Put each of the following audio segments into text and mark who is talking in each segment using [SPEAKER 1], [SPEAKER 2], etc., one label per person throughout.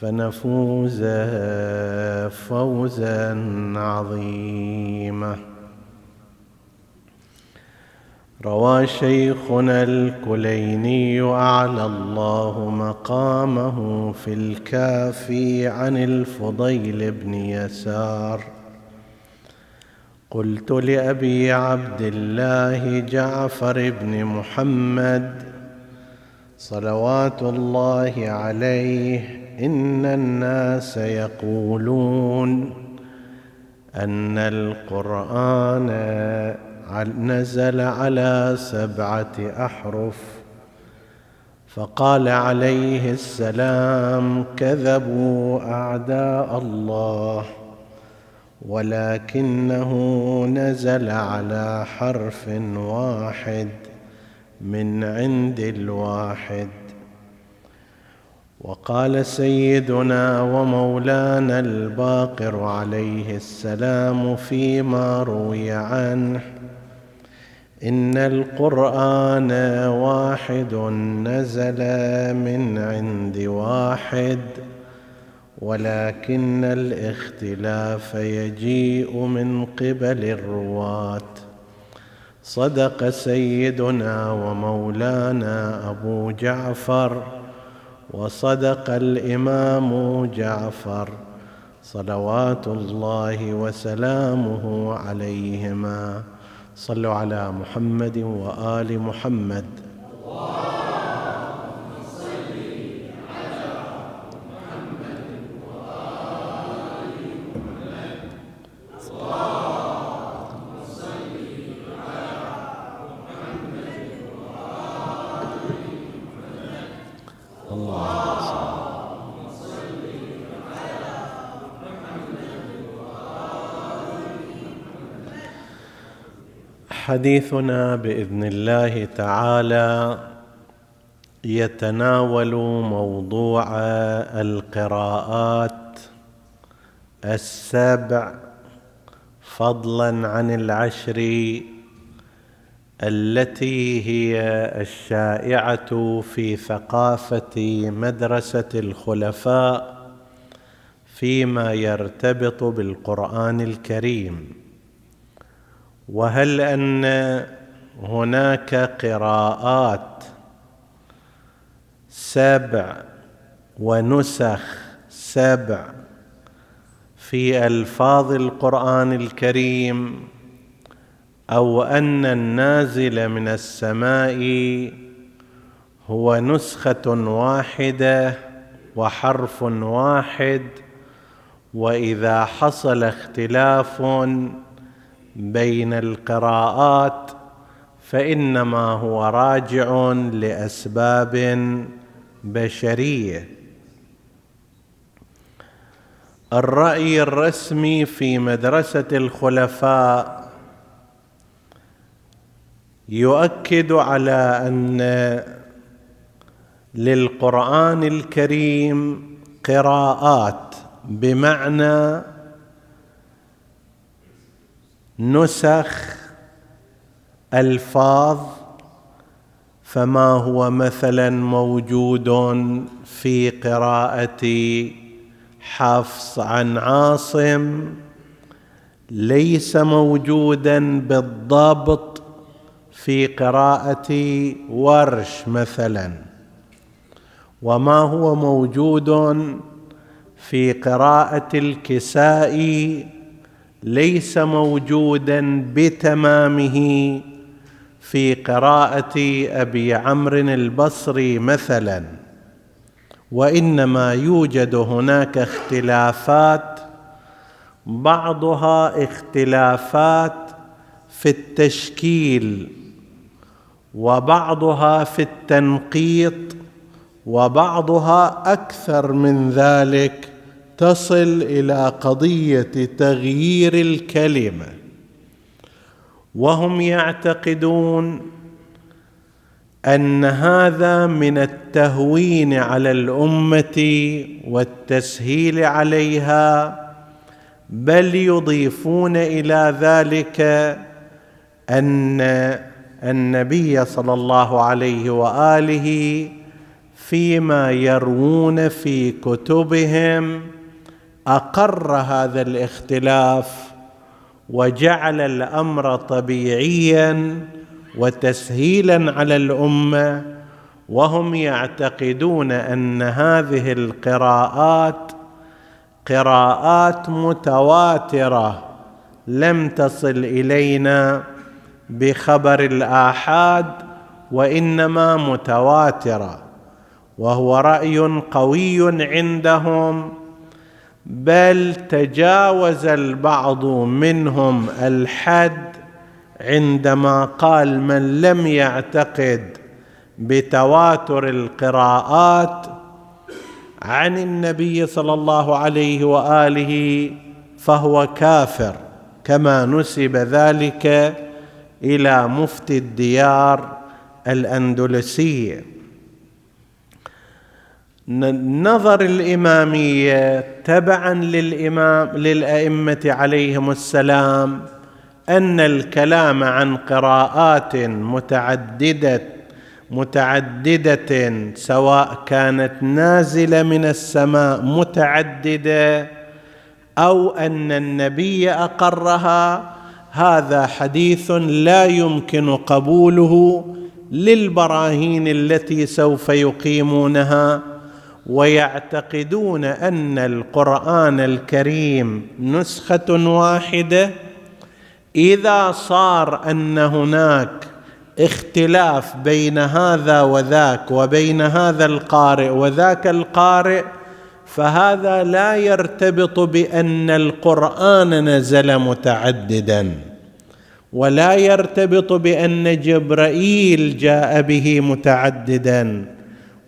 [SPEAKER 1] فنفوز فوزا عظيما. روى شيخنا الكليني أعلى الله مقامه في الكافي عن الفضيل بن يسار. قلت لأبي عبد الله جعفر بن محمد صلوات الله عليه إن الناس يقولون أن القرآن نزل على سبعة أحرف فقال عليه السلام كذبوا أعداء الله ولكنه نزل على حرف واحد من عند الواحد. وقال سيدنا ومولانا الباقر عليه السلام فيما روي عنه إن القرآن واحد نزل من عند واحد ولكن الاختلاف يجيء من قبل الرواة. صدق سيدنا ومولانا أبو جعفر وصدق الإمام جعفر صلوات الله وسلامه عليهما. صلوا على محمد وآل محمد. حديثنا بإذن الله تعالى يتناول موضوع القراءات السبع فضلا عن العشر التي هي الشائعة في ثقافة مدرسة الخلفاء فيما يرتبط بالقرآن الكريم. وهل أن هناك قراءات سبع ونسخ سبع في ألفاظ القرآن الكريم أو أن النازل من السماء هو نسخة واحدة وحرف واحد وإذا حصل اختلاف بين القراءات فإنما هو راجع لأسباب بشرية. الرأي الرسمي في مدرسة الخلفاء يؤكد على أن للقرآن الكريم قراءات بمعنى نسخ الفاظ فما هو مثلا موجود في قراءة حفص عن عاصم ليس موجودا بالضبط في قراءة ورش مثلا. وما هو موجود في قراءة الكسائي ليس موجودا بتمامه في قراءة أبي عمرو البصري مثلا وإنما يوجد هناك اختلافات بعضها اختلافات في التشكيل وبعضها في التنقيط وبعضها أكثر من ذلك. تصل إلى قضية تغيير الكلمة. وهم يعتقدون أن هذا من التهوين على الأمة والتسهيل عليها بل يضيفون إلى ذلك أن النبي صلى الله عليه وآله فيما يروون في كتبهم أقر هذا الاختلاف وجعل الأمر طبيعيا وتسهيلا على الأمة وهم يعتقدون أن هذه القراءات قراءات متواترة لم تصل إلينا بخبر الآحاد وإنما متواترة وهو رأي قوي عندهم. بل تجاوز البعض منهم الحد عندما قال من لم يعتقد بتواتر القراءات عن النبي صلى الله عليه وآله فهو كافر كما نسب ذلك إلى مفتي الديار الأندلسية. نظر الإمامية تبعا للامام للأئمة عليهم السلام أن الكلام عن قراءات متعدده متعددة سواء كانت نازلة من السماء متعددة أو أن النبي أقرها هذا حديث لا يمكن قبوله للبراهين التي سوف يقيمونها. ويعتقدون أن القرآن الكريم نسخة واحدة. إذا صار أن هناك اختلاف بين هذا وذاك وبين هذا القارئ وذاك القارئ فهذا لا يرتبط بأن القرآن نزل متعددا ولا يرتبط بأن جبرائيل جاء به متعددا.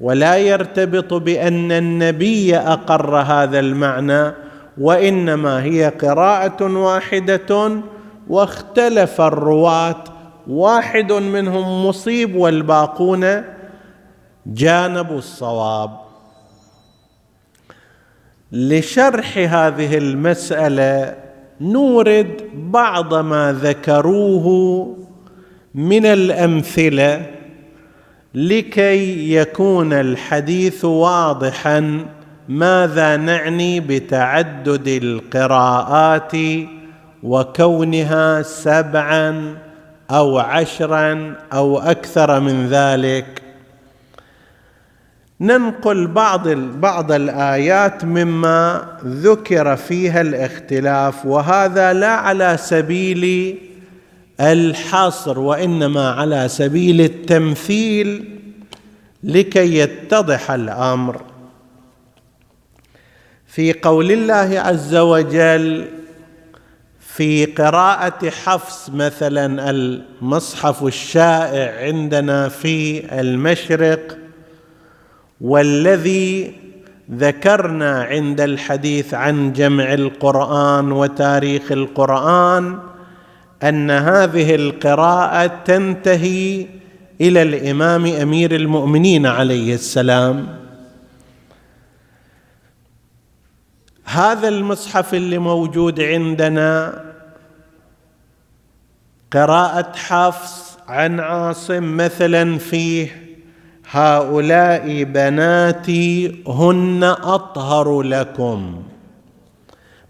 [SPEAKER 1] ولا يرتبط بأن النبي أقر هذا المعنى وإنما هي قراءة واحدة واختلف الرواة واحد منهم مصيب والباقون جانبوا الصواب. لشرح هذه المسألة نورد بعض ما ذكروه من الأمثلة لكي يكون الحديث واضحا ماذا نعني بتعدد القراءات وكونها سبعا أو عشرا أو أكثر من ذلك؟ ننقل بعض بعض الآيات مما ذكر فيها الاختلاف وهذا لا على سبيل الحصر وإنما على سبيل التمثيل لكي يتضح الأمر. في قول الله عز وجل في قراءة حفص مثلا المصحف الشائع عندنا في المشرق والذي ذكرنا عند الحديث عن جمع القرآن وتاريخ القرآن أن هذه القراءة تنتهي إلى الإمام أمير المؤمنين عليه السلام. هذا المصحف اللي موجود عندنا قراءة حفص عن عاصم مثلا فيه هؤلاء بناتي هن أطهر لكم.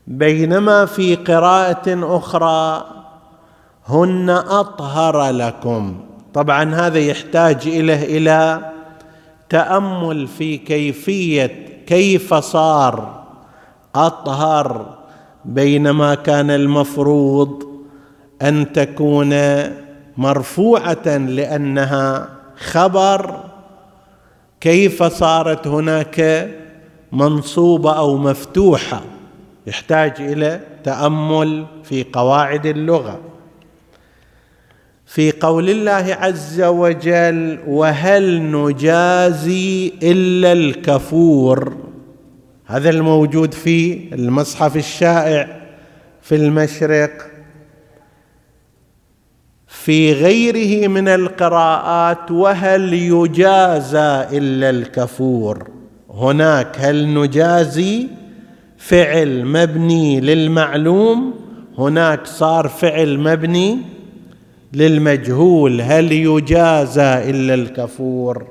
[SPEAKER 1] بينما في قراءة أخرى هن أطهر لكم. طبعا هذا يحتاج إليه إلى تأمل في كيفية كيف صار أطهر بينما كان المفروض أن تكون مرفوعة لأنها خبر. كيف صارت هناك منصوبة أو مفتوحة؟ يحتاج إلى تأمل في قواعد اللغة. في قول الله عز وجل وهل نجازي إلا الكفور هذا الموجود في المصحف الشائع في المشرق. في غيره من القراءات وهل يجازى إلا الكفور هناك هل نجازي فعل مبني للمعلوم. هناك صار فعل مبني للمجهول هل يجازى إلا الكفور؟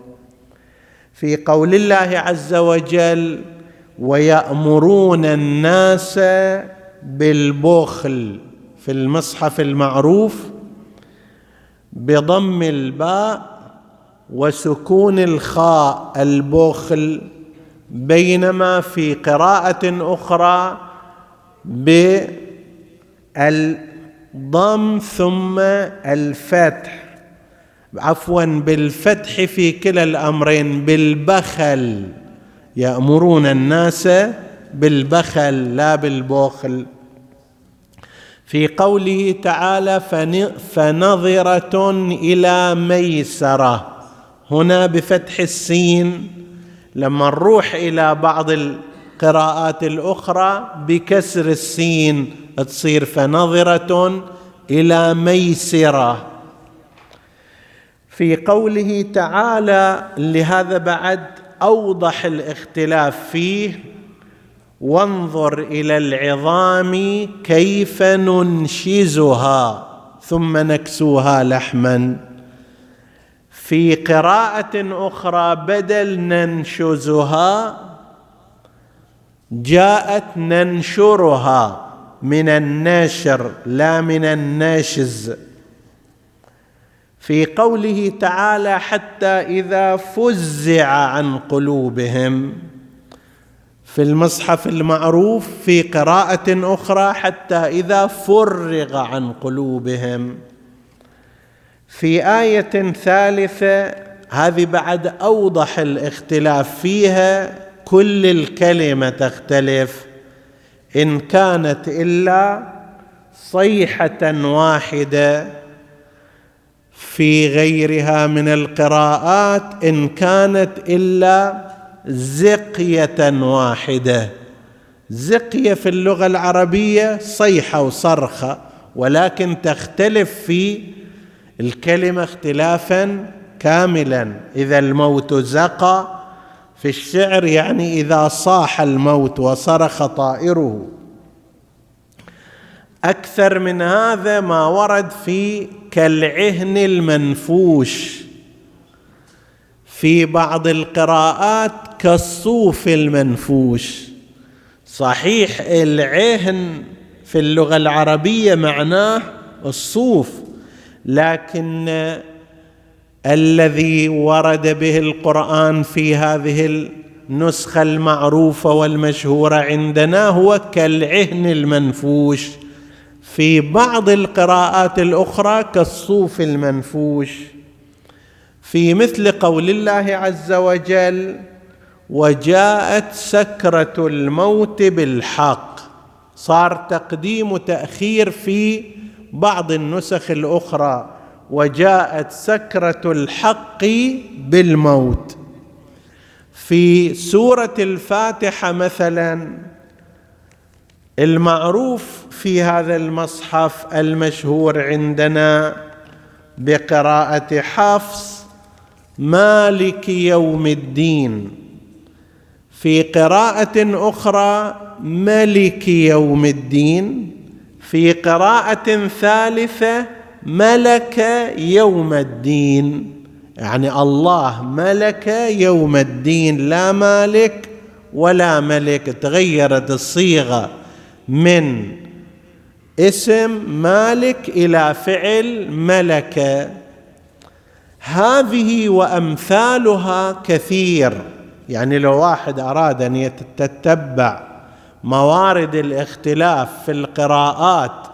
[SPEAKER 1] في قول الله عز وجل ويأمرون الناس بالبخل في المصحف المعروف بضم الباء وسكون الخاء البخل بينما في قراءة أخرى بالضم ثم الفتح. عفوا بالفتح في كلا الأمرين بالبخل. يأمرون الناس بالبخل لا بالبخل. في قوله تعالى فنظرة إلى ميسرة. هنا بفتح السين لما نروح إلى بعض القراءات الأخرى بكسر السين تصير فنظرة إلى ميسرة. في قوله تعالى لهذا بعد أوضح الاختلاف فيه وانظر إلى العظام كيف ننشزها ثم نكسوها لحما. في قراءة أخرى بدل ننشزها جاءت ننشرها من النشر لا من الناشز. في قوله تعالى حتى إذا فزع عن قلوبهم. في المصحف المعروف في قراءة أخرى حتى إذا فرغ عن قلوبهم. في آية ثالثة هذه بعد أوضح الاختلاف فيها. كل الكلمة تختلف. إن كانت إلا صيحة واحدة في غيرها من القراءات إن كانت إلا زقية واحدة. زقية في اللغة العربية صيحة وصرخة ولكن تختلف في الكلمة اختلافا كاملا. إذا الموت زقى في الشعر يعني إذا صاح الموت وصرخ طائره. أكثر من هذا ما ورد في كالعهن المنفوش. في بعض القراءات كالصوف المنفوش. صحيح العهن في اللغة العربية معناه الصوف لكن الذي ورد به القرآن في هذه النسخة المعروفة والمشهورة عندنا هو كالعهن المنفوش. في بعض القراءات الأخرى كالصوف المنفوش. في مثل قول الله عز وجل وجاءت سكرة الموت بالحق. صار تقديم وتأخير في بعض النسخ الأخرى. وجاءت سكرة الحق بالموت. في سورة الفاتحة مثلا المعروف في هذا المصحف المشهور عندنا بقراءة حفص مالك يوم الدين. في قراءة أخرى ملك يوم الدين. في قراءة ثالثة ملك يوم الدين. يعني الله ملك يوم الدين. لا مالك ولا ملك. تغيرت الصيغة من اسم مالك إلى فعل ملك. هذه وأمثالها كثير. يعني لو واحد أراد أن يتتبع موارد الاختلاف في القراءات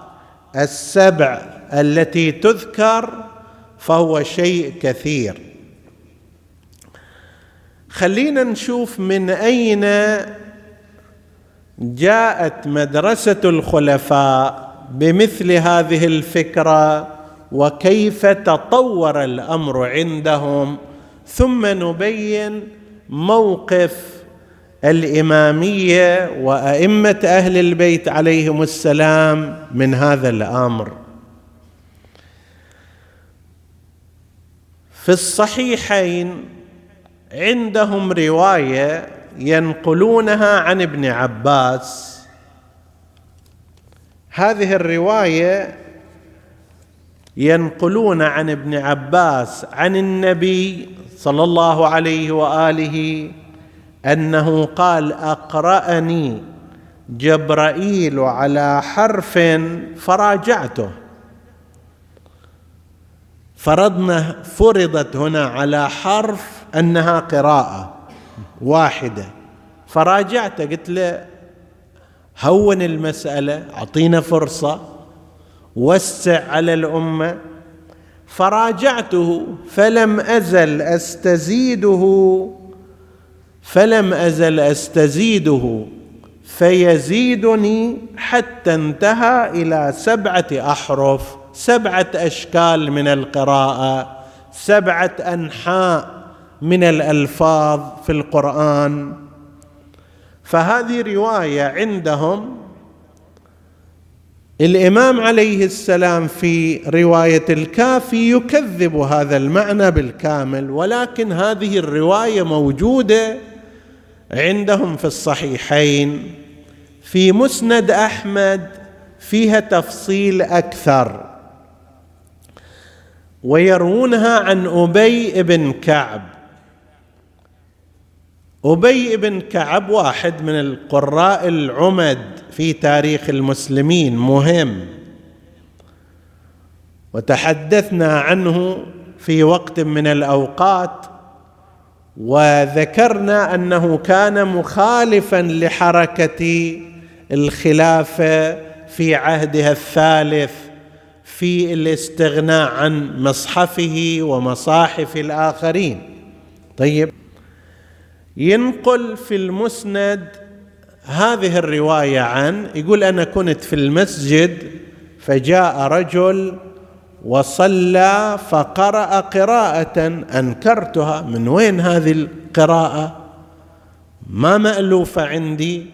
[SPEAKER 1] السبع التي تذكر فهو شيء كثير. خلينا نشوف من أين جاءت مدرسة الخلفاء بمثل هذه الفكرة وكيف تطور الأمر عندهم. ثم نبين موقف الإمامية وأئمة أهل البيت عليهم السلام من هذا الأمر. في الصحيحين عندهم رواية ينقلونها عن ابن عباس. هذه الرواية ينقلون عن ابن عباس عن النبي صلى الله عليه وآله أنه قال أقرأني جبرائيل على حرف فراجعته. فرضنا فرضت هنا على حرف أنها قراءة واحدة. فراجعته قلت له هون المسألة أعطينا فرصة وسع على الأمة. فراجعته فلم أزل أستزيده فلم أزل أستزيده فيزيدني حتى انتهى إلى سبعة أحرف. سبعة أشكال من القراءة سبعة أنحاء من الألفاظ في القرآن. فهذه رواية عندهم الإمام عليه السلام في رواية الكافي يكذب هذا المعنى بالكامل ولكن هذه الرواية موجودة عندهم في الصحيحين. في مسند أحمد فيها تفصيل أكثر. ويروونها عن أبي بن كعب. أبي بن كعب واحد من القراء العمد في تاريخ المسلمين مهم. وتحدثنا عنه في وقت من الأوقات وذكرنا أنه كان مخالفا لحركة الخلافة في عهدها الثالث. في الاستغناء عن مصحفه ومصاحف الآخرين. طيب ينقل في المسند هذه الرواية عن يقول أنا كنت في المسجد فجاء رجل وصلى فقرأ قراءة أنكرتها. من وين هذه القراءة؟ ما مألوفة عندي.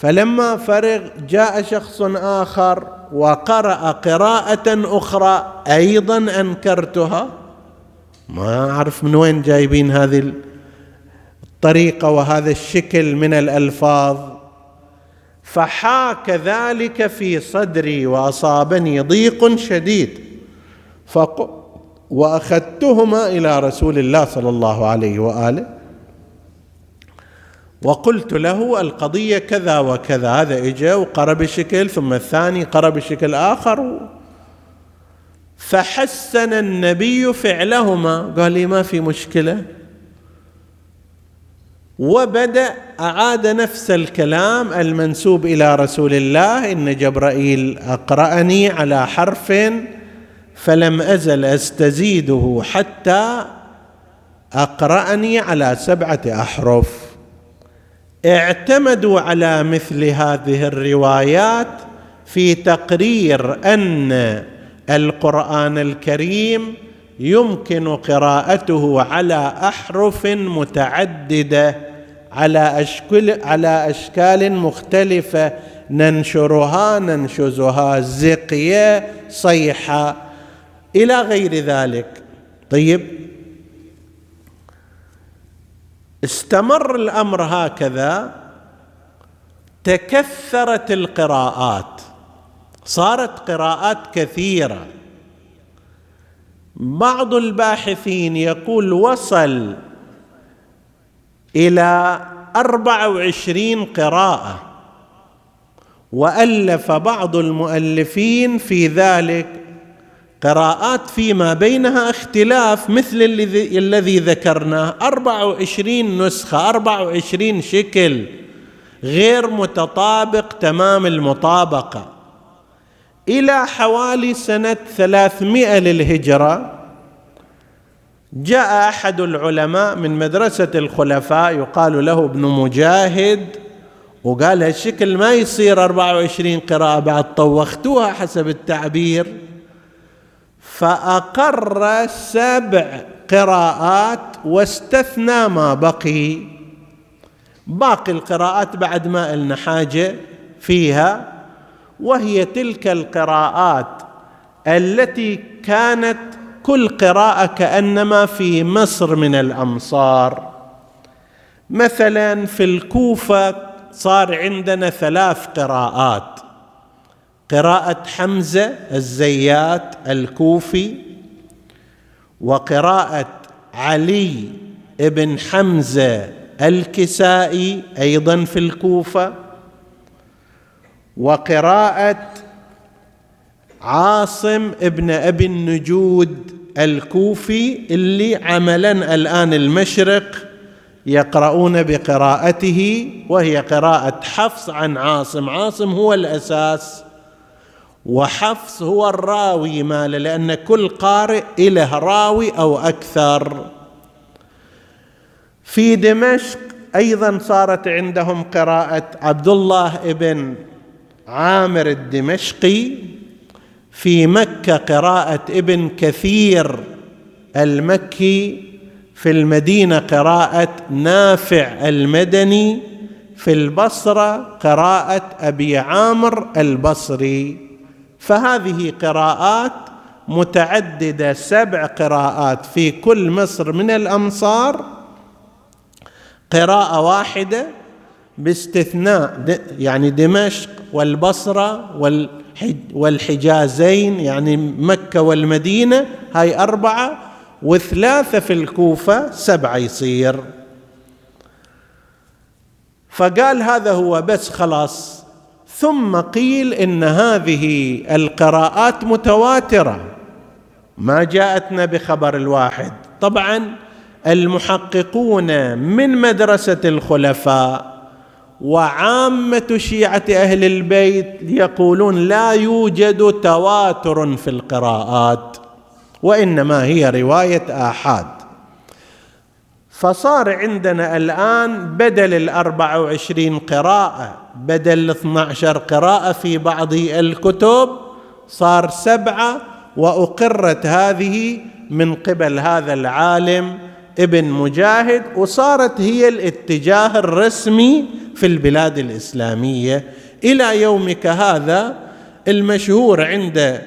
[SPEAKER 1] فلما فرغ جاء شخص آخر وقرأ قراءة أخرى أيضا أنكرتها. ما أعرف من وين جايبين هذه الطريقة وهذا الشكل من الألفاظ. فحاك ذلك في صدري وأصابني ضيق شديد. فق وأخذتهما إلى رسول الله صلى الله عليه وآله. وقلت له القضية كذا وكذا هذا إجا وقرأ بشكل ثم الثاني قرأ بشكل آخر. فحسن النبي فعلهما قال لي ما في مشكلة. وبدأ أعاد نفس الكلام المنسوب إلى رسول الله إن جبرائيل أقرأني على حرف فلم أزل أستزيده حتى أقرأني على سبعة أحرف. اعتمدوا على مثل هذه الروايات في تقرير أن القرآن الكريم يمكن قراءته على أحرف متعددة على أشكال, على أشكال مختلفة. ننشرها ننشزها زقية صيحة إلى غير ذلك. طيب استمر الأمر هكذا تكثرت القراءات. صارت قراءات كثيرة. بعض الباحثين يقول وصل إلى أربع وعشرين قراءة. وألف بعض المؤلفين في ذلك قراءات فيما بينها اختلاف مثل الذي, ذكرناه. أربع وعشرين نسخة أربع وعشرين شكل. غير متطابق تمام المطابقة. إلى حوالي سنة ثلاثمائة للهجرة جاء أحد العلماء من مدرسة الخلفاء يقال له ابن مجاهد وقال هالشكل ما يصير 24 قراءة بعد طوختوها حسب التعبير. فأقر سبع قراءات واستثنى ما بقي. باقي القراءات بعد ما لنا حاجة فيها وهي تلك القراءات التي كانت كل قراءة كأنما في مصر من الأمصار. مثلا في الكوفة صار عندنا ثلاث قراءات. قراءة حمزة الزيات الكوفي وقراءة علي ابن حمزة الكسائي أيضا في الكوفة وقراءة عاصم ابن أبي النجود الكوفي اللي عملا الآن المشرق يقرؤون بقراءته وهي قراءة حفص عن عاصم. عاصم هو الأساس وحفص هو الراوي ماله لأن كل قارئ له راوي أو أكثر. في دمشق أيضا صارت عندهم قراءة عبد الله بن عامر الدمشقي في مكة قراءة ابن كثير المكي في المدينة قراءة نافع المدني في البصرة قراءة أبي عامر البصري. فهذه قراءات متعددة سبع قراءات في كل مصر من الأمصار. قراءة واحدة باستثناء يعني دمشق والبصرة والحجازين يعني مكة والمدينة هاي أربعة وثلاثة في الكوفة سبعة يصير. فقال هذا هو بس خلاص. ثم قيل إن هذه القراءات متواترة. ما جاءتنا بخبر الواحد. طبعا المحققون من مدرسة الخلفاء وعامة شيعة أهل البيت يقولون لا يوجد تواتر في القراءات وإنما هي رواية آحاد. فصار عندنا الآن بدل الأربع وعشرين قراءة بدل الاثنى عشر قراءة في بعض الكتب صار سبعة وأقرت هذه من قبل هذا العالم ابن مجاهد وصارت هي الاتجاه الرسمي في البلاد الإسلامية. إلى يومك هذا المشهور عند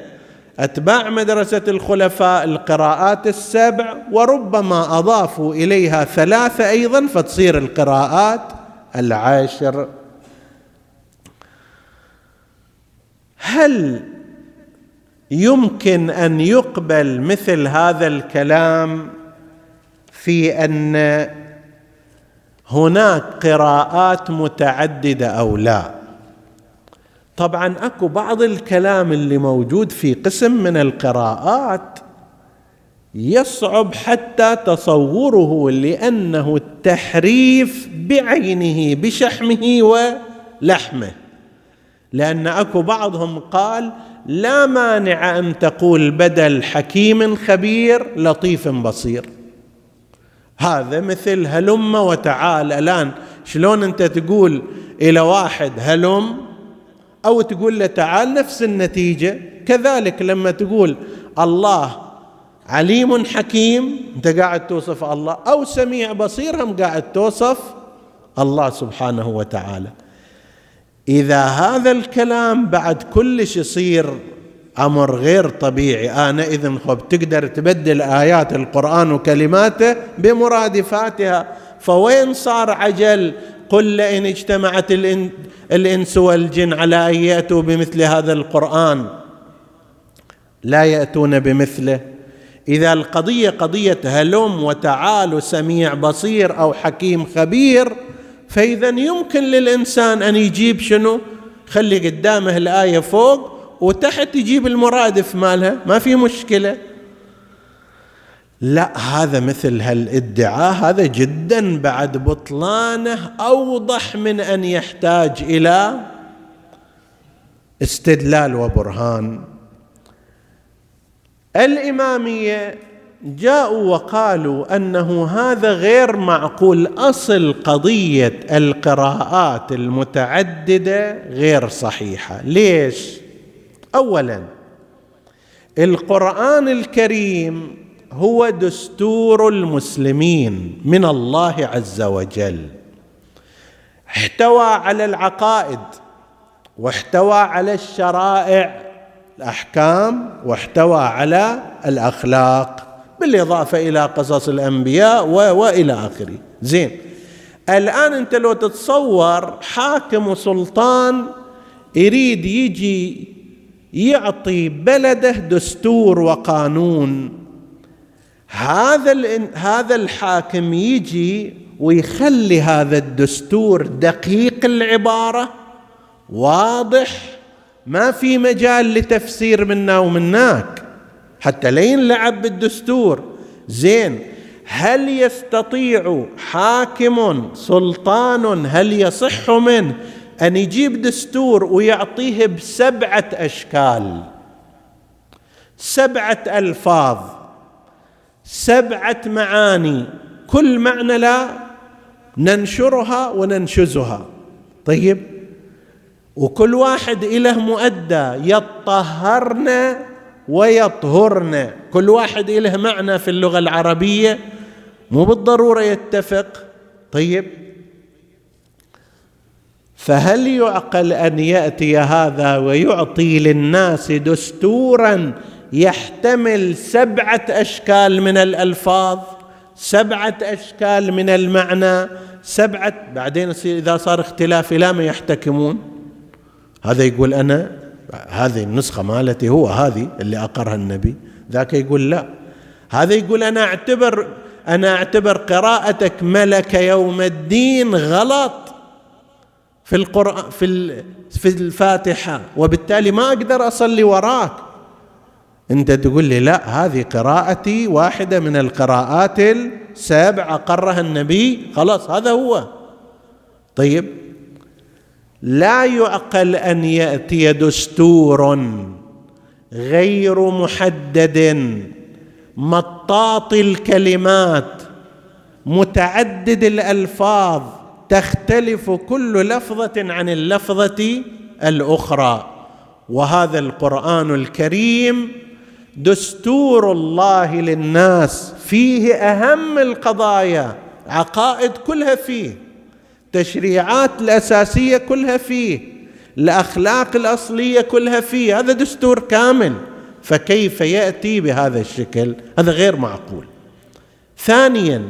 [SPEAKER 1] أتباع مدرسة الخلفاء القراءات السبع وربما أضافوا إليها ثلاثة أيضا فتصير القراءات العاشر. هل يمكن أن يقبل مثل هذا الكلام في أن هناك قراءات متعددة أو لا؟ طبعا أكو بعض الكلام اللي موجود في قسم من القراءات يصعب حتى تصوره لأنه التحريف بعينه بشحمه ولحمه. لأن أكو بعضهم قال لا مانع أن تقول بدل حكيم خبير لطيف بصير. هذا مثل هلم وتعال. الآن شلون أنت تقول إلى واحد هلم أو تقول له تعال نفس النتيجة؟ كذلك لما تقول الله عليم حكيم أنت قاعد توصف الله أو سميع بصير هم قاعد توصف الله سبحانه وتعالى. إذا هذا الكلام بعد كلش يصير أمر غير طبيعي. أنا اذا خب تقدر تبدل آيات القرآن وكلماته بمرادفاتها. فوين صار عجل؟ قل لئن اجتمعت الإنس والجن على أن يأتوا بمثل هذا القرآن. لا يأتون بمثله. إذا القضية قضية هلم وتعال سميع بصير أو حكيم خبير فإذا يمكن للإنسان أن يجيب شنو؟ خلي قدامه الآية فوق وتحت يجيب المرادف مالها. ما في مشكلة. لا هذا مثل هالادعاء. هذا جدا بعد بطلانه أوضح من أن يحتاج إلى استدلال وبرهان. الإمامية جاءوا وقالوا أنه هذا غير معقول. أصل قضية القراءات المتعددة غير صحيحة. ليش؟ اولا القرآن الكريم هو دستور المسلمين من الله عز وجل. احتوى على العقائد واحتوى على الشرائع الأحكام واحتوى على الأخلاق. بالإضافة إلى قصص الأنبياء وإلى آخره. زين. الآن أنت لو تتصور حاكم وسلطان يريد يجي يعطي بلده دستور وقانون. هذا هذا الحاكم يجي ويخلي هذا الدستور دقيق العبارة واضح ما في مجال لتفسير منا ومناك. حتى لا ينلعب بالدستور. زين هل يستطيع حاكم سلطان هل يصح منه أن يجيب دستور ويعطيه بسبعة أشكال؟ سبعة ألفاظ سبعة معاني كل معنى لا ننشرها وننشزها. طيب وكل واحد له مؤدى يطهرن ويطهرن. كل واحد له معنى في اللغة العربية. مو بالضرورة يتفق. طيب. فهل يعقل أن يأتي هذا ويعطي للناس دستورا يحتمل سبعة أشكال من الألفاظ سبعة أشكال من المعنى سبعة؟ بعدين إذا صار اختلاف إلى ما يحتكمون. هذا يقول أنا هذه النسخة مالتي هو هذه اللي أقرها النبي. ذاك يقول لا. هذا يقول أنا أعتبر أنا أعتبر قراءتك ملك يوم الدين غلط في القرآن في في الفاتحة وبالتالي ما أقدر أصلي وراك. أنت تقول لي لا هذه قراءتي واحدة من القراءات السبع أقرها النبي خلاص هذا هو. طيب لا يعقل أن يأتي دستور غير محدد مطاط الكلمات متعدد الألفاظ تختلف كل لفظة عن اللفظة الأخرى. وهذا القرآن الكريم دستور الله للناس فيه أهم القضايا عقائد كلها فيه. تشريعات الأساسية كلها فيه الأخلاق الأصلية كلها فيه هذا دستور كامل. فكيف يأتي بهذا الشكل؟ هذا غير معقول. ثانيا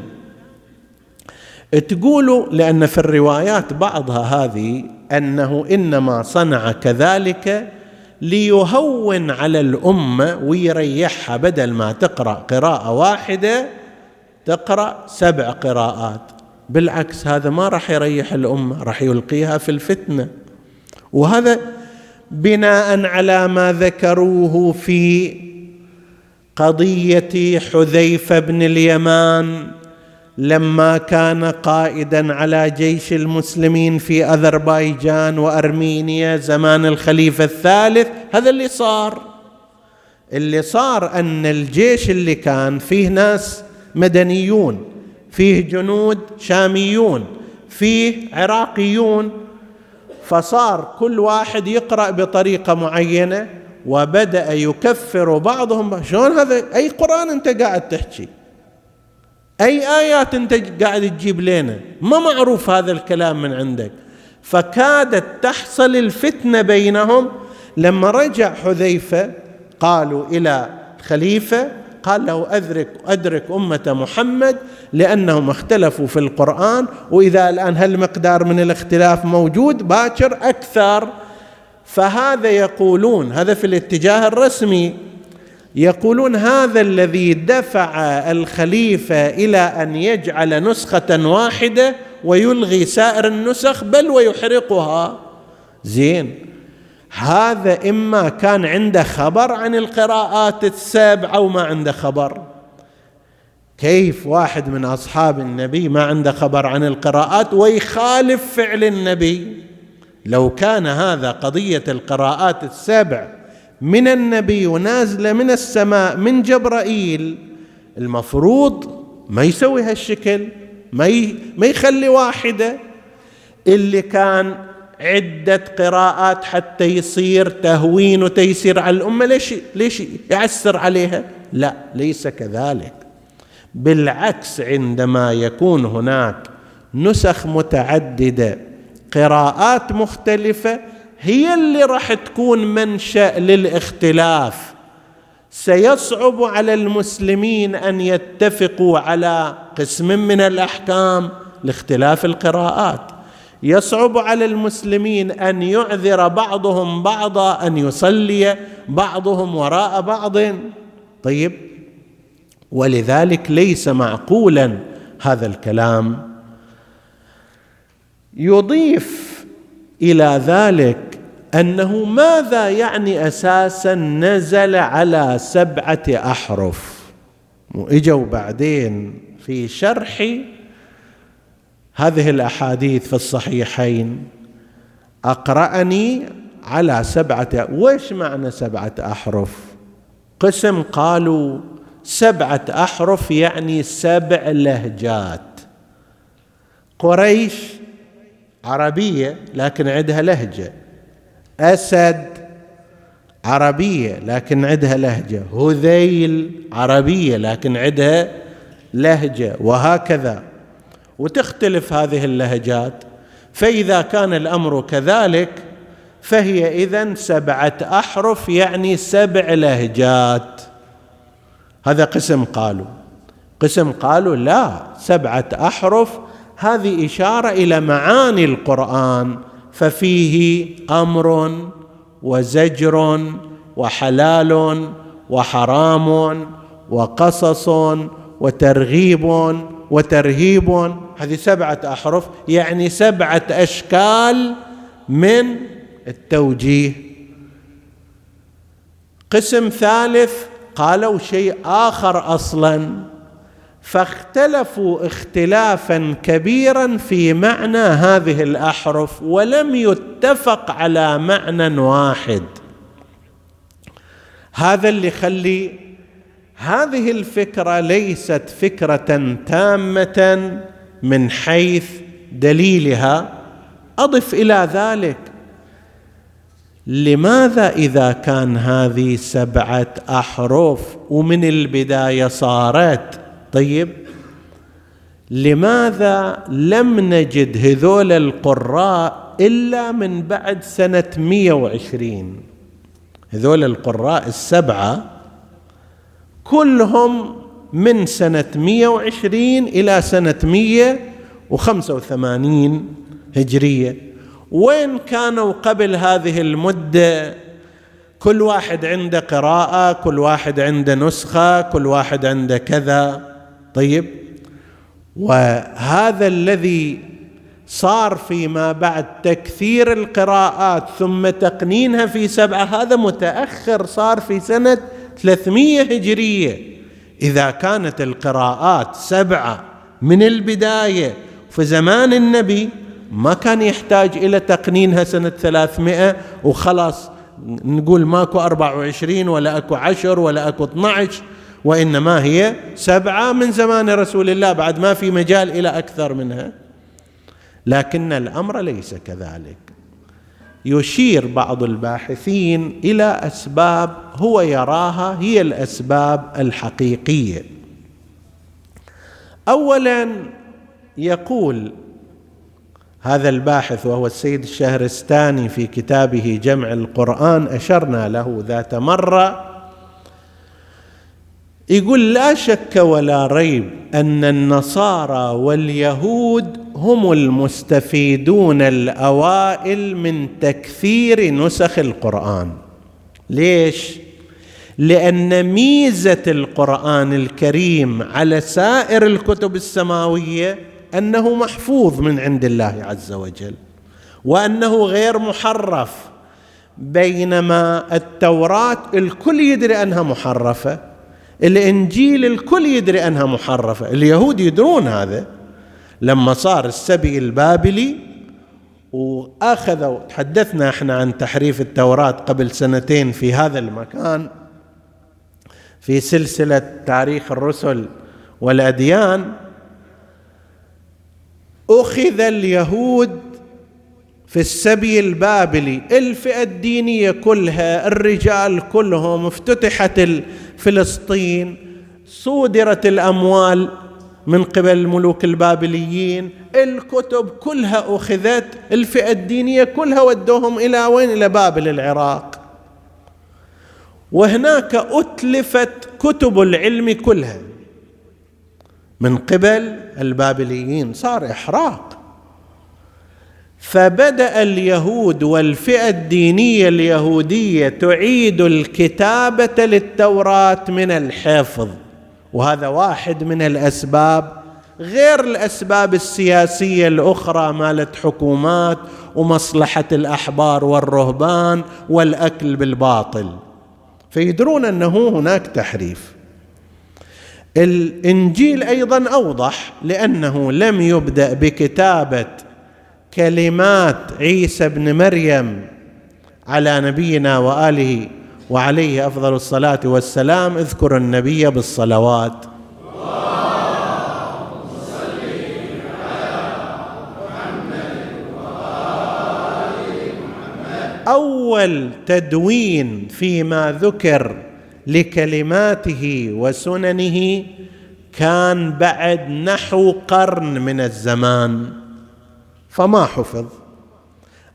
[SPEAKER 1] تقولوا لأن في الروايات بعضها هذه أنه إنما صنع كذلك ليهون على الأمة ويريحها بدل ما تقرأ قراءة واحدة تقرأ سبع قراءات. بالعكس هذا ما راح يريح الأمة راح يلقيها في الفتنة. وهذا بناء على ما ذكروه في قضية حذيفة بن اليمان لما كان قائدا على جيش المسلمين في أذربيجان وأرمينيا زمان الخليفة الثالث. هذا اللي صار. اللي صار أن الجيش اللي كان فيه ناس مدنيون. فيه جنود شاميون فيه عراقيون فصار كل واحد يقرأ بطريقة معينة وبدأ يكفر بعضهم. شلون هذا؟ أي قرآن أنت قاعد تحكي؟ أي آيات أنت قاعد تجيب لنا؟ ما معروف هذا الكلام من عندك. فكادت تحصل الفتنة بينهم. لما رجع حذيفة قالوا إلى الخليفه قال له أدرك أدرك أمة محمد لأنهم اختلفوا في القرآن وإذا الآن هالمقدار من الاختلاف موجود؟ باكر أكثر. فهذا يقولون هذا في الاتجاه الرسمي. يقولون هذا الذي دفع الخليفة إلى أن يجعل نسخة واحدة ويلغي سائر النسخ بل ويحرقها. زين. هذا إما كان عنده خبر عن القراءات السبع أو ما عنده خبر. كيف واحد من أصحاب النبي ما عنده خبر عن القراءات ويخالف فعل النبي؟ لو كان هذا قضية القراءات السبع من النبي ونازلة من السماء من جبرائيل المفروض ما يسوي هالشكل ما ما يخلي واحدة. اللي كان عدة قراءات حتى يصير تهوين وتيسير على الأمة. ليش ليش يعسر عليها؟ لا ليس كذلك. بالعكس عندما يكون هناك نسخ متعددة قراءات مختلفة هي اللي راح تكون منشأ للاختلاف. سيصعب على المسلمين أن يتفقوا على قسم من الأحكام لاختلاف القراءات. يصعب على المسلمين أن يعذر بعضهم بعضا أن يصلي بعضهم وراء بعض. طيب ولذلك ليس معقولا هذا الكلام. يضيف إلى ذلك أنه ماذا يعني أساسا نزل على سبعة أحرف؟ واجوا بعدين في شرح هذه الأحاديث في الصحيحين. أقرأني على سبعة وش معنى سبعة أحرف؟ قسم قالوا سبعة أحرف يعني سبع لهجات. قريش عربية لكن عندها لهجة. أسد عربية لكن عندها لهجة. هذيل عربية لكن عندها لهجة. وهكذا. وتختلف هذه اللهجات. فإذا كان الأمر كذلك فهي اذا سبعة أحرف يعني سبع لهجات. هذا قسم قالوا. قسم قالوا لا سبعة أحرف. هذه إشارة إلى معاني القرآن ففيه أمر وزجر وحلال وحرام وقصص وترغيب وترهيب هذه سبعة أحرف يعني سبعة أشكال من التوجيه. قسم ثالث قالوا شيء آخر أصلا. فاختلفوا اختلافا كبيرا في معنى هذه الأحرف ولم يتفق على معنى واحد. هذا اللي يخلي هذه الفكرة ليست فكرة تامة. من حيث دليلها أضف إلى ذلك لماذا إذا كان هذه سبعة أحرف ومن البداية صارت؟ طيب لماذا لم نجد هذول القراء إلا من بعد سنة 120 هذول القراء السبعة كلهم من سنة 120 إلى سنة 185 هجرية. وين كانوا قبل هذه المدة؟ كل واحد عنده قراءة كل واحد عنده نسخة كل واحد عنده كذا. طيب. وهذا الذي صار فيما بعد تكثير القراءات ثم تقنينها في سبعة هذا متأخر صار في سنة 300 هجرية. إذا كانت القراءات سبعة من البداية في زمان النبي ما كان يحتاج إلى تقنينها سنة 300 وخلاص نقول ماكو 24 ولا أكو عشر ولا أكو 12 وإنما هي سبعة من زمان رسول الله بعد ما في مجال إلى أكثر منها. لكن الأمر ليس كذلك. يشير بعض الباحثين إلى أسباب هو يراها هي الأسباب الحقيقية. أولا يقول هذا الباحث وهو السيد الشهرستاني في كتابه جمع القرآن أشرنا له ذات مرة يقول لا شك ولا ريب أن النصارى واليهود هم المستفيدون الأوائل من تكثير نسخ القرآن. ليش؟ لأن ميزة القرآن الكريم على سائر الكتب السماوية أنه محفوظ من عند الله عز وجل وأنه غير محرف بينما التوراة الكل يدري أنها محرفة. الإنجيل الكل يدري أنها محرفة اليهود يدرون هذا. لما صار السبي البابلي وأخذوا تحدثنا إحنا عن تحريف التوراة قبل سنتين في هذا المكان في سلسلة تاريخ الرسل والأديان أخذ اليهود في السبي البابلي الفئة الدينية كلها الرجال كلهم افتتحت فلسطين صودرت الأموال من قبل الملوك البابليين. الكتب كلها أخذت الفئة الدينية كلها ودوهم إلى وين؟ إلى بابل العراق. وهناك أتلفت كتب العلم كلها من قبل البابليين. صار إحراق. فبدأ اليهود والفئة الدينية اليهودية تعيد الكتابة للتوراة من الحفظ وهذا واحد من الأسباب. غير الأسباب السياسية الأخرى مالت حكومات ومصلحة الأحبار والرهبان والأكل بالباطل. فيدرون أنه هناك تحريف. الإنجيل أيضا أوضح لأنه لم يبدأ بكتابة كلمات عيسى ابن مريم على نبينا وآله وعليه أفضل الصلاة والسلام اذكر النبي بالصلوات. أول تدوين فيما ذكر لكلماته وسننه كان بعد نحو قرن من الزمان. فما حفظ.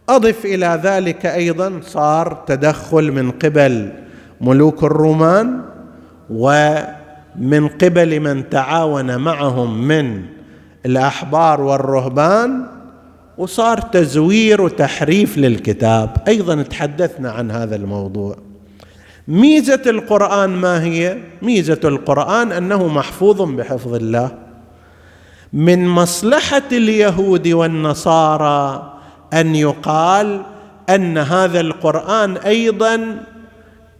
[SPEAKER 1] أضف إلى ذلك أيضا صار تدخل من قبل ملوك الرومان ومن قبل من تعاون معهم من الأحبار والرهبان وصار تزوير وتحريف للكتاب. أيضا تحدثنا عن هذا الموضوع. ميزة القرآن ما هي؟ ميزة القرآن أنه محفوظ بحفظ الله. من مصلحة اليهود والنصارى أن يقال أن هذا القرآن أيضا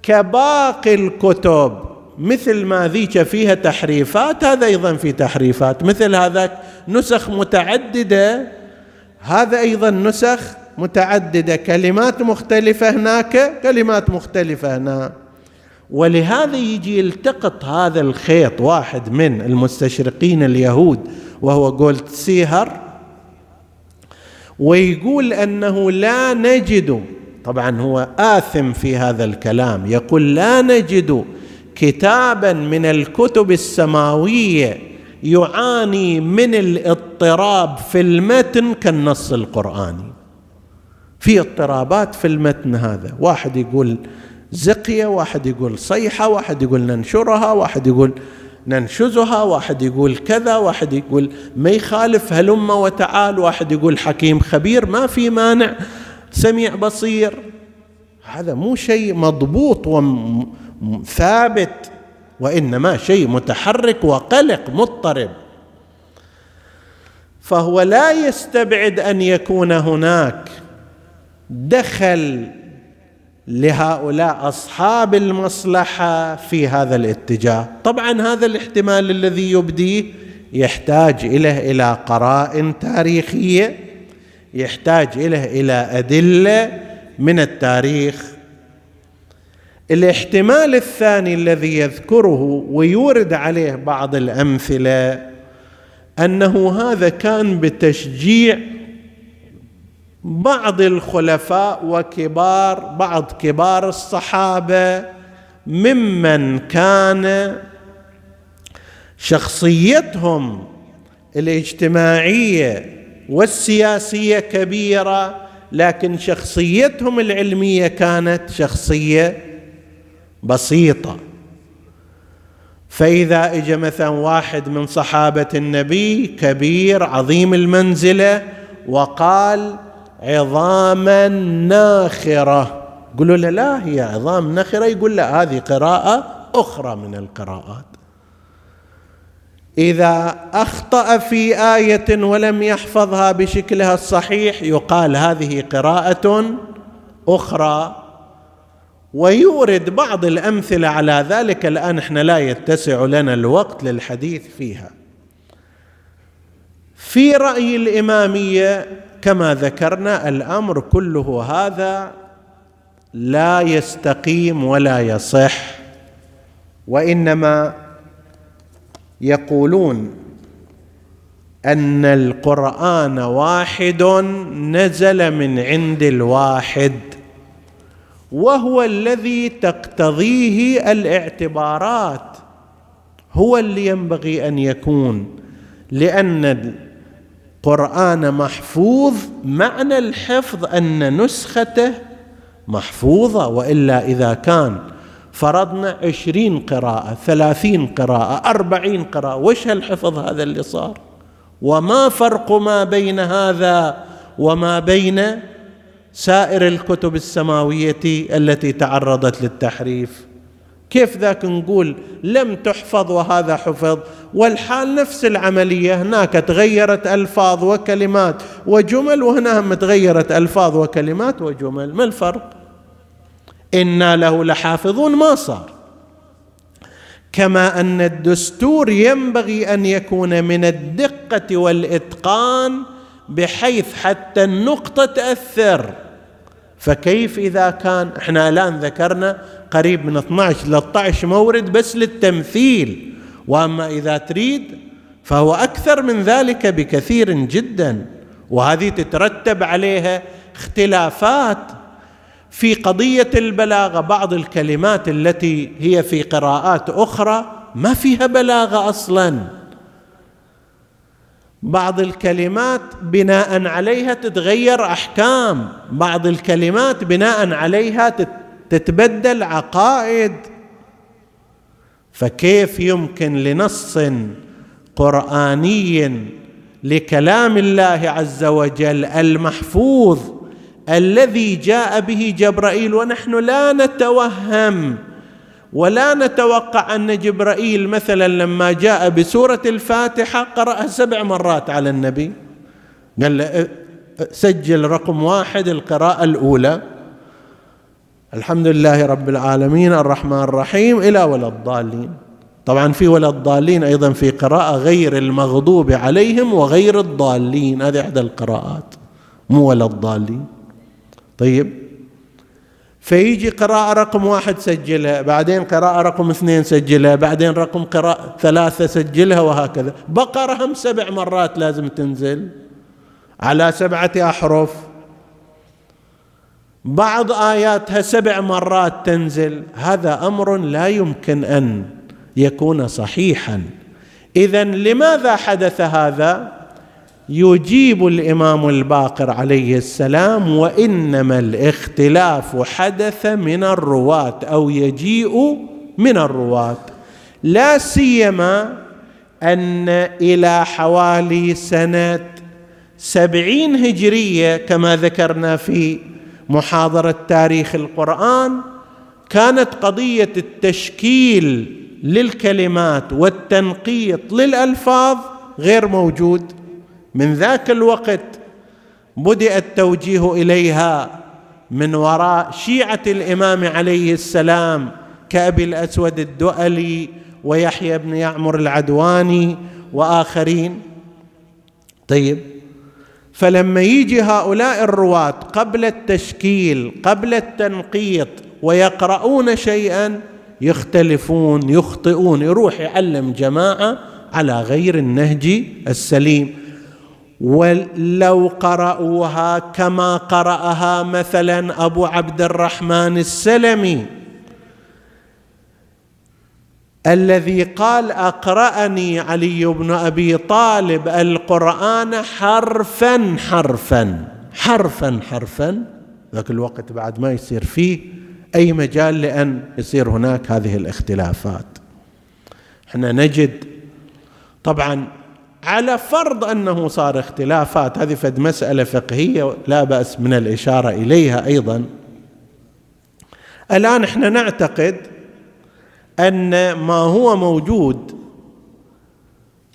[SPEAKER 1] كباقي الكتب مثل ما ذيك فيها تحريفات هذا أيضا في تحريفات مثل هذاك نسخ متعددة هذا أيضا نسخ متعددة كلمات مختلفة هناك كلمات مختلفة هنا. ولهذا يجي يلتقط هذا الخيط واحد من المستشرقين اليهود وهو جولد سيهر ويقول أنه لا نجد طبعا هو آثم في هذا الكلام يقول لا نجد كتابا من الكتب السماوية يعاني من الاضطراب في المتن كالنص القرآني. في اضطرابات في المتن هذا. واحد يقول زقية واحد يقول صيحة واحد يقول ننشرها واحد يقول ننشزها واحد يقول كذا واحد يقول ما يخالف هلم وتعال واحد يقول حكيم خبير ما في مانع سميع بصير. هذا مو شيء مضبوط وثابت وإنما شيء متحرك وقلق مضطرب. فهو لا يستبعد أن يكون هناك دخل لهؤلاء أصحاب المصلحة في هذا الاتجاه. طبعا هذا الاحتمال الذي يبديه يحتاج إليه إلى قرائن تاريخية يحتاج إليه إلى أدلة من التاريخ. الاحتمال الثاني الذي يذكره ويورد عليه بعض الأمثلة أنه هذا كان بتشجيع بعض الخلفاء وكبار بعض كبار الصحابة ممن كان شخصيتهم الاجتماعية والسياسية كبيرة لكن شخصيتهم العلمية كانت شخصية بسيطة. فإذا اجى مثلا واحد من صحابة النبي كبير عظيم المنزلة وقال عظاما ناخره يقولوا له لا هي عظام نخره يقول لا هذه قراءة أخرى من القراءات. إذا أخطأ في آية ولم يحفظها بشكلها الصحيح يقال هذه قراءة أخرى. ويورد بعض الأمثلة على ذلك. الآن إحنا لا يتسع لنا الوقت للحديث فيها. في رأي الإمامية كما ذكرنا الأمر كله هذا لا يستقيم ولا يصح وإنما يقولون أن القرآن واحد نزل من عند الواحد وهو الذي تقتضيه الاعتبارات هو اللي ينبغي أن يكون لأن القرآن محفوظ معنى الحفظ أن نسخته محفوظة وإلا إذا كان فرضنا عشرين قراءة ثلاثين قراءة أربعين قراءة وش هالحفظ هذا اللي صار؟ وما فرق ما بين هذا وما بين سائر الكتب السماوية التي تعرضت للتحريف. كيف ذاك نقول لم تحفظ وهذا حفظ؟ والحال نفس العملية هناك تغيرت ألفاظ وكلمات وجمل وهنا هم تغيرت ألفاظ وكلمات وجمل ما الفرق؟ إنا له لحافظون ما صار. كما أن الدستور ينبغي أن يكون من الدقة والإتقان بحيث حتى النقطة تأثر. فكيف إذا كان إحنا الآن ذكرنا قريب من 12 13 مورد بس للتمثيل وأما إذا تريد فهو أكثر من ذلك بكثير جدا وهذه تترتب عليها اختلافات في قضية البلاغة. بعض الكلمات التي هي في قراءات أخرى ما فيها بلاغة أصلا. بعض الكلمات بناء عليها تتغير أحكام بعض الكلمات بناء عليها تتبدل عقائد. فكيف يمكن لنص قرآني لكلام الله عز وجل المحفوظ الذي جاء به جبرائيل ونحن لا نتوهم؟ ولا نتوقع أن جبرائيل مثلا لما جاء بسورة الفاتحة قراها سبع مرات على النبي. قال له سجل رقم واحد القراءة الأولى. الحمد لله رب العالمين الرحمن الرحيم إلى ولا الضالين. طبعا في ولا الضالين أيضا في قراءة غير المغضوب عليهم وغير الضالين. هذه إحدى القراءات مو ولا الضالين. طيب. فيجي قراءة رقم واحد سجلها بعدين قراءة رقم اثنين سجلها بعدين رقم قراءة ثلاثة سجلها وهكذا. بقرة هم سبع مرات لازم تنزل على سبعة أحرف. بعض آياتها سبع مرات تنزل. هذا أمر لا يمكن أن يكون صحيحا. إذا لماذا حدث هذا؟ يجيب الإمام الباقر عليه السلام وإنما الاختلاف حدث من الرواة أو يجيء من الرواة. لا سيما أن إلى حوالي سنة سبعين هجرية كما ذكرنا في محاضرة تاريخ القرآن كانت قضية التشكيل للكلمات والتنقيط للألفاظ غير موجود. من ذاك الوقت بدأ التوجيه إليها من وراء شيعة الإمام عليه السلام كأبي الأسود الدؤلي ويحيى بن يعمر العدواني وآخرين. طيب فلما يجي هؤلاء الرواة قبل التشكيل قبل التنقيط ويقرؤون شيئا يختلفون يخطئون يروح يعلم جماعة على غير النهج السليم. ولو قرأوها كما قرأها مثلا أبو عبد الرحمن السلمي. الذي قال أقرأني علي بن أبي طالب القرآن حرفا حرفا حرفا حرفا. ذاك الوقت بعد ما يصير فيه أي مجال لأن يصير هناك هذه الاختلافات. إحنا نجد طبعا على فرض أنه صار اختلافات هذه فد مسألة فقهية لا بأس من الإشارة إليها أيضا. الآن إحنا نعتقد أن ما هو موجود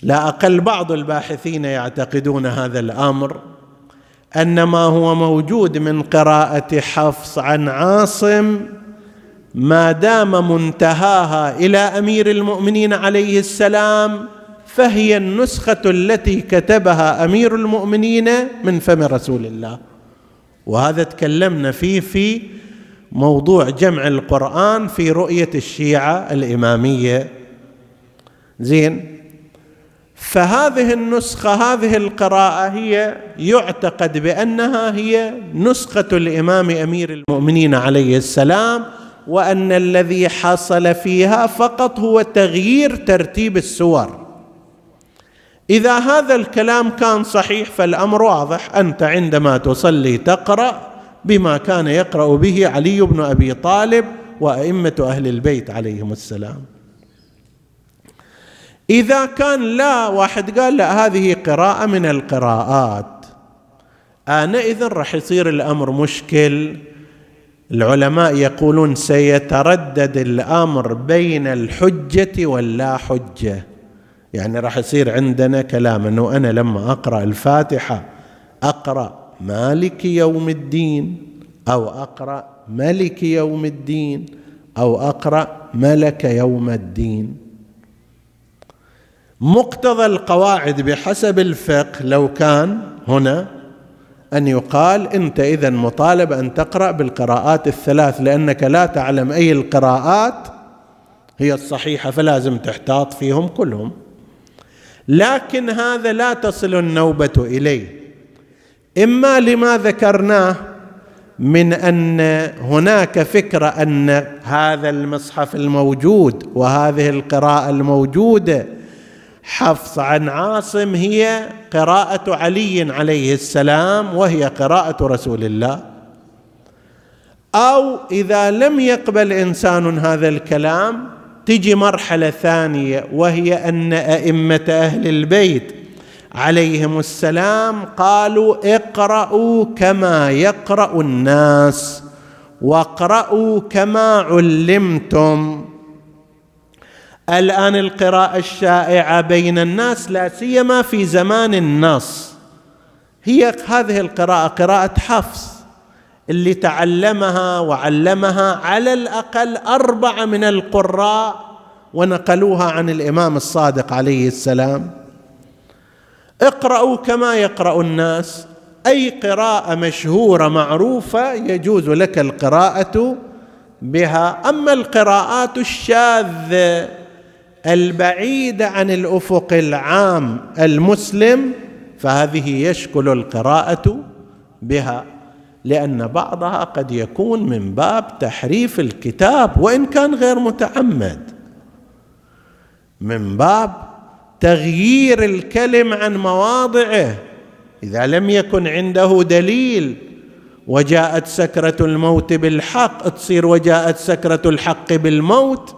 [SPEAKER 1] لا أقل بعض الباحثين يعتقدون هذا الأمر أن ما هو موجود من قراءة حفص عن عاصم ما دام منتهاها إلى أمير المؤمنين عليه السلام فهي النسخة التي كتبها أمير المؤمنين من فم رسول الله. وهذا تكلمنا فيه في موضوع جمع القرآن في رؤية الشيعة الإمامية. زين؟ فهذه النسخة هذه القراءة هي يعتقد بأنها هي نسخة الإمام أمير المؤمنين عليه السلام وأن الذي حصل فيها فقط هو تغيير ترتيب السور. إذا هذا الكلام كان صحيح فالأمر واضح. أنت عندما تصلي تقرأ بما كان يقرأ به علي بن أبي طالب وأئمة أهل البيت عليهم السلام. إذا كان لا واحد قال لا هذه قراءة من القراءات. آنئذ راح يصير الأمر مشكل. العلماء يقولون سيتردد الأمر بين الحجة واللا حجة. يعني راح يصير عندنا كلام إنه أنا لما أقرأ الفاتحة أقرأ مالك يوم الدين أو أقرأ ملك يوم الدين أو أقرأ ملك يوم الدين. مقتضى القواعد بحسب الفقه لو كان هنا أن يقال أنت إذا مطالب أن تقرأ بالقراءات الثلاث لأنك لا تعلم أي القراءات هي الصحيحة فلازم تحتاط فيهم كلهم. لكن هذا لا تصل النوبة إليه. إما لما ذكرناه من أن هناك فكرة أن هذا المصحف الموجود وهذه القراءة الموجودة حفص عن عاصم هي قراءة علي عليه السلام وهي قراءة رسول الله. أو إذا لم يقبل إنسان هذا الكلام تجي مرحلة ثانية وهي أن أئمة أهل البيت عليهم السلام قالوا اقرأوا كما يقرأ الناس واقرأوا كما علمتم. الآن القراءة الشائعة بين الناس لا سيما في زمان النص. هي هذه القراءة قراءة حفص. اللي تعلمها وعلمها على الأقل أربعة من القراء ونقلوها عن الإمام الصادق عليه السلام. اقرأوا كما يقرأ الناس. أي قراءة مشهورة معروفة يجوز لك القراءة بها. أما القراءات الشاذة البعيدة عن الأفق العام المسلم فهذه يشكل القراءة بها. لأن بعضها قد يكون من باب تحريف الكتاب وإن كان غير متعمد. من باب تغيير الكلم عن مواضعه. إذا لم يكن عنده دليل وجاءت سكرة الموت بالحق تصير وجاءت سكرة الحق بالموت.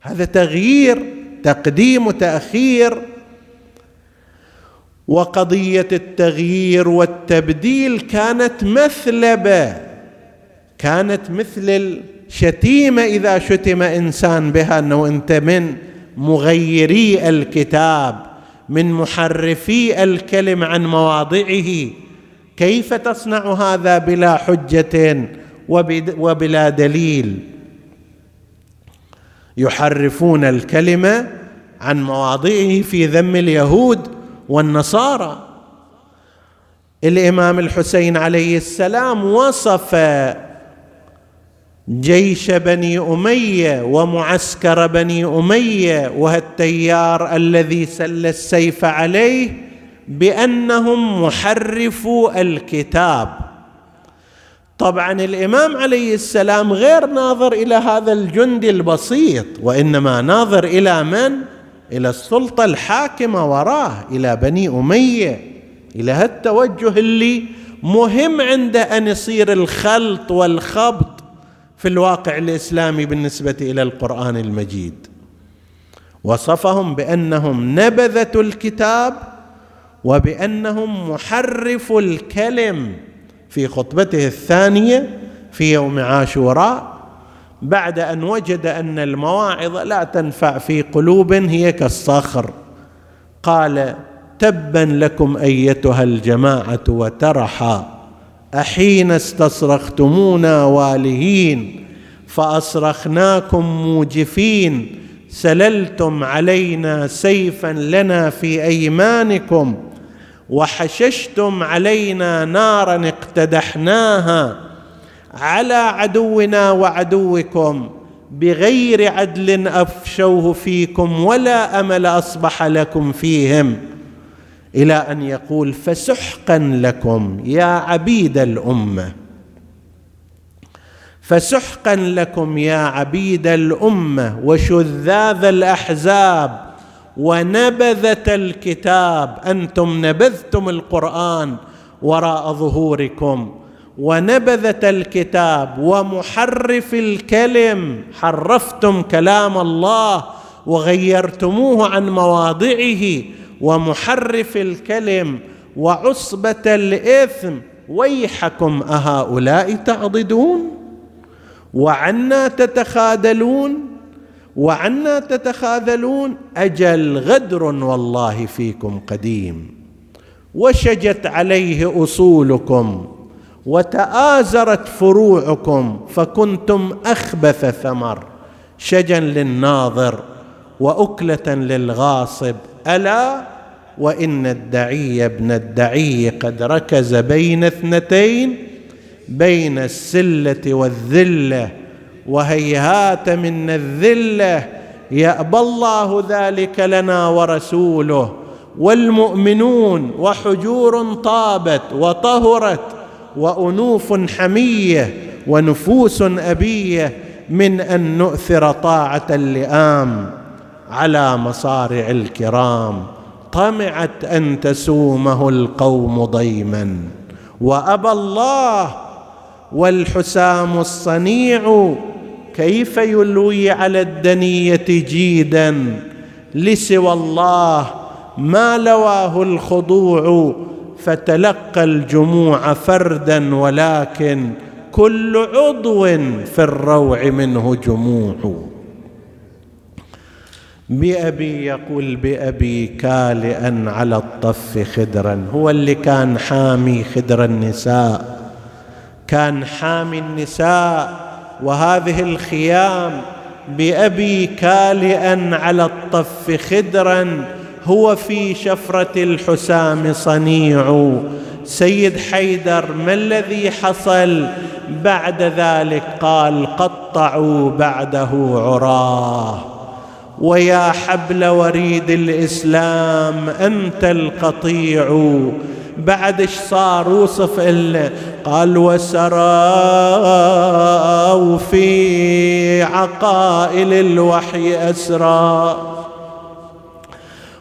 [SPEAKER 1] هذا تغيير تقديم وتأخير. وقضية التغيير والتبديل كانت مثلبة. كانت مثل الشتيمة إذا شتم إنسان بها إنه أنت من مغيري الكتاب من محرفي الكلم عن مواضعه. كيف تصنع هذا بلا حجة وبلا دليل؟ يحرفون الكلمة عن مواضعه في ذم اليهود. والنصارى. الإمام الحسين عليه السلام وصف جيش بني أمية ومعسكر بني أمية وهالتيار الذي سل السيف عليه بأنهم محرفو الكتاب. طبعا الإمام عليه السلام غير ناظر إلى هذا الجندي البسيط وإنما ناظر إلى من؟ إلى السلطة الحاكمة وراه إلى بني أمية. إلى هالتوجه اللي مهم عنده أن يصير الخلط والخبط في الواقع الإسلامي بالنسبة إلى القرآن المجيد. وصفهم بأنهم نبذة الكتاب وبأنهم محرف الكلم في خطبته الثانية في يوم عاشوراء. بعد أن وجد أن المواعظ لا تنفع في قلوب هي كالصخر. قال تبا لكم أيتها الجماعة وترحا. أحين استصرختمونا والهين فأصرخناكم موجفين. سللتم علينا سيفا لنا في أيمانكم وحششتم علينا نارا اقتدحناها. على عدونا وعدوكم بغير عدل أفشوه فيكم ولا أمل أصبح لكم فيهم. إلى أن يقول فسحقا لكم يا عبيد الأمة. فسحقا لكم يا عبيد الأمة. وشذاذ الأحزاب ونبذة الكتاب. أنتم نبذتم القرآن وراء ظهوركم. ونبذة الكتاب ومحرف الكلم حرفتم كلام الله وغيرتموه عن مواضعه ومحرف الكلم وعصبة الإثم ويحكم أهؤلاء تعضدون؟ وعنا تتخاذلون؟ وعنا تتخاذلون؟ أجل غدر والله فيكم قديم. وشجت عليه أصولكم. وتآزرت فروعكم فكنتم أخبث ثمر شجا للناظر وأكلة للغاصب. ألا وإن الدعي ابن الدعي قد ركز بين اثنتين بين السلة والذلة وهيهات من الذلة يأبى الله ذلك لنا ورسوله والمؤمنون وحجور طابت وطهرت وأنوف حمية ونفوس أبية من أن نؤثر طاعة اللئام على مصارع الكرام. طمعت أن تسومه القوم ضيما. وأبى الله والحسام الصنيع كيف يلوي على الدنية جيدا. لسوى الله ما لواه الخضوع فتلقى الجموع فردا ولكن كل عضو في الروع منه جموع. بأبي يقول بأبي كالئا على الطف خدرا هو اللي كان حامي خدر النساء. كان حامي النساء وهذه الخيام بأبي كالئا على الطف خدرا هو في شفرة الحسام صنيع. سيد حيدر ما الذي حصل؟ بعد ذلك قال قطعوا بعده عراه. ويا حبل وريد الإسلام أنت القطيع. بعد إيش صار؟ وصف إلا قال وسروا في عقائل الوحي أسرى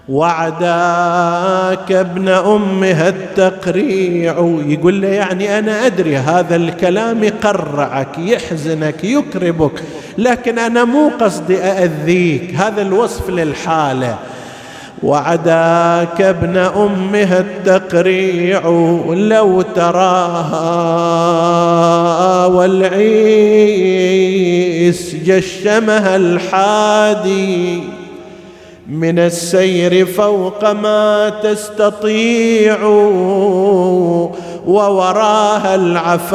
[SPEAKER 1] وعداك ابن أمها التقريع. يقول له يعني أنا أدري هذا الكلام يقرعك يحزنك يكربك لكن أنا مو قصدي أأذيك هذا الوصف للحالة. وعداك ابن أمها التقريع لو تراها والعيس جشمها الحادي. من السير فوق ما تستطيع ووراها العفاف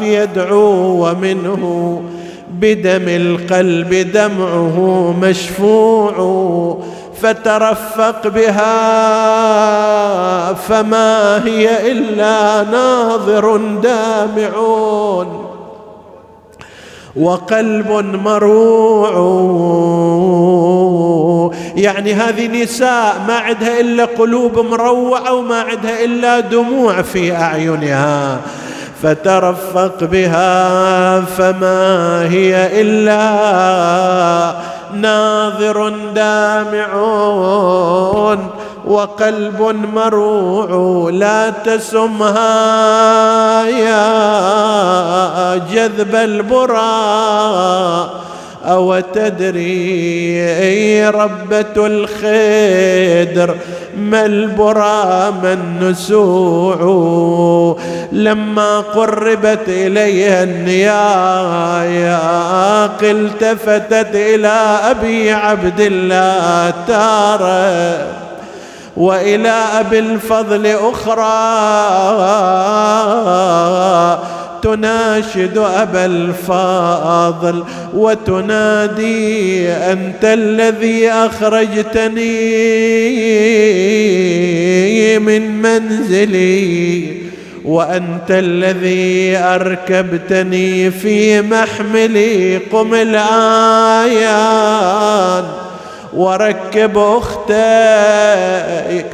[SPEAKER 1] يدعو ومنه بدم القلب دمعه مشفوع فترفق بها فما هي إلا ناظر دامعون وقلب مروع. يعني هذه نساء ما عندها إلا قلوب مروعة وما عندها إلا دموع في أعينها. فترفق بها فما هي إلا ناظر دامعون وقلب مروع لا تسمها يا جذب البراء أو تدري ربة الخدر ما البرى ما النسوع لما قربت إليها النياق التفتت إلى أبي عبد الله تارة وإلى أبي الفضل أخرى. تناشد أبا الفاضل وتنادي أنت الذي أخرجتني من منزلي وأنت الذي أركبتني في محملي قم الايات وركب أختك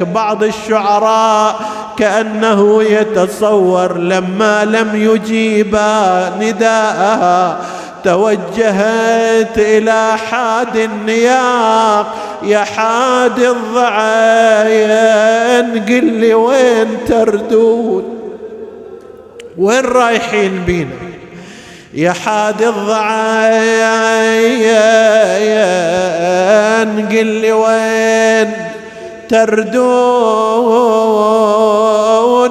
[SPEAKER 1] بعض الشعراء كأنه يتصور لما لم يجيبا نداءها. توجهت إلى حاد النياق. يا حاد الضعاين قل لي وين تردون؟ وين رايحين بينا؟ يا حاد الضعاين قل لي وين تردون؟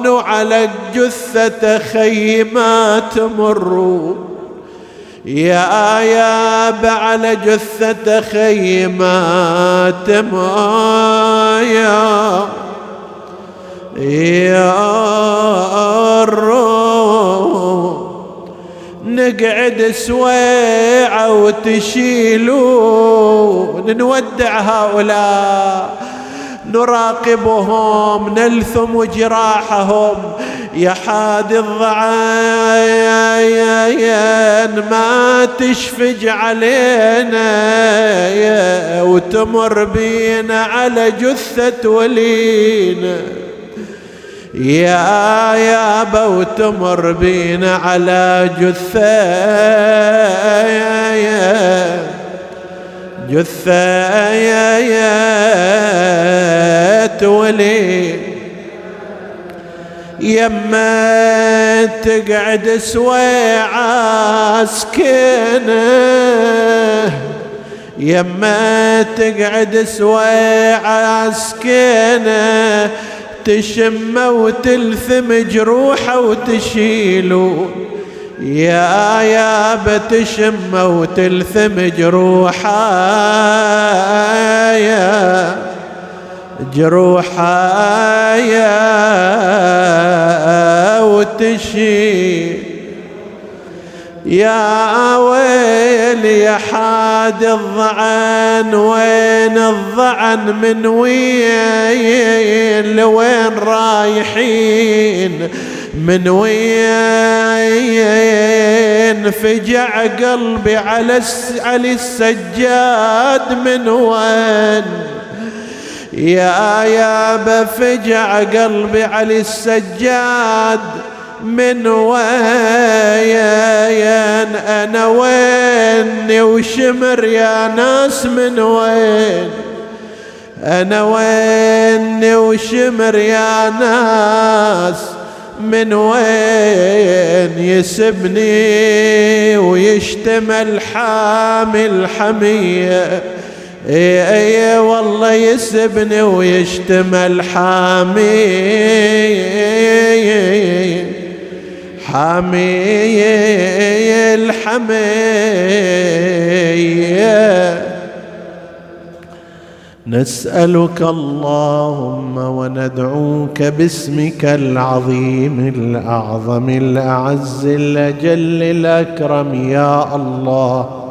[SPEAKER 1] وعلى الجثة خيمات تمرون يا يا على جثة خيمات مايا يا الروح نقعد سويعة وتشيلون نودع هؤلاء. نراقبهم نلثم جراحهم. يا حاد الضعاين ما تشفج علينا وتمر بينا على جثة ولينا. يا يابا وتمر بينا على جثة جثة يا يا تولي. يما تقعد سويعة سكينة. يما تقعد سويعة سكينة. تشم وتلثم جروحه وتشيله. يا يا بتشم وتلثم جروحا يا جروحا يا وتشي يا ويل يا حاد الضعن وين الضعن من وين لوين رايحين من وين فجع قلبي على على السجاد من وين؟ يا يا بفجع قلبي على السجاد من وين؟ وين وشمر يا ناس من وين؟ أنا وين وشمر يا ناس من وين؟ يسبني ويشتمل حامل حمية إي إي والله يسبني ويشتمل حامي. حامي الحمية. نسألك اللهم وندعوك باسمك العظيم الأعظم الأعز الأجل الأكرم يا الله.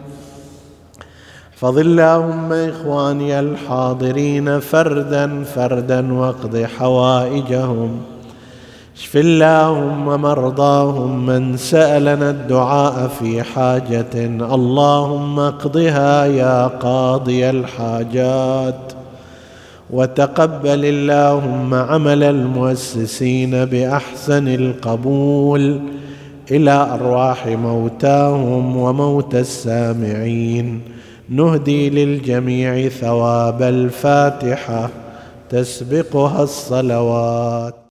[SPEAKER 1] احفظ اللهم إخواني الحاضرين فردا فردا واقض حوائجهم. اشف اللهم مرضاهم من سألنا الدعاء في حاجة. اللهم اقضها يا قاضي الحاجات. وتقبل اللهم عمل المؤسسين بأحسن القبول إلى أرواح موتاهم وموتى السامعين. نهدي للجميع ثواب الفاتحة تسبقها الصلوات.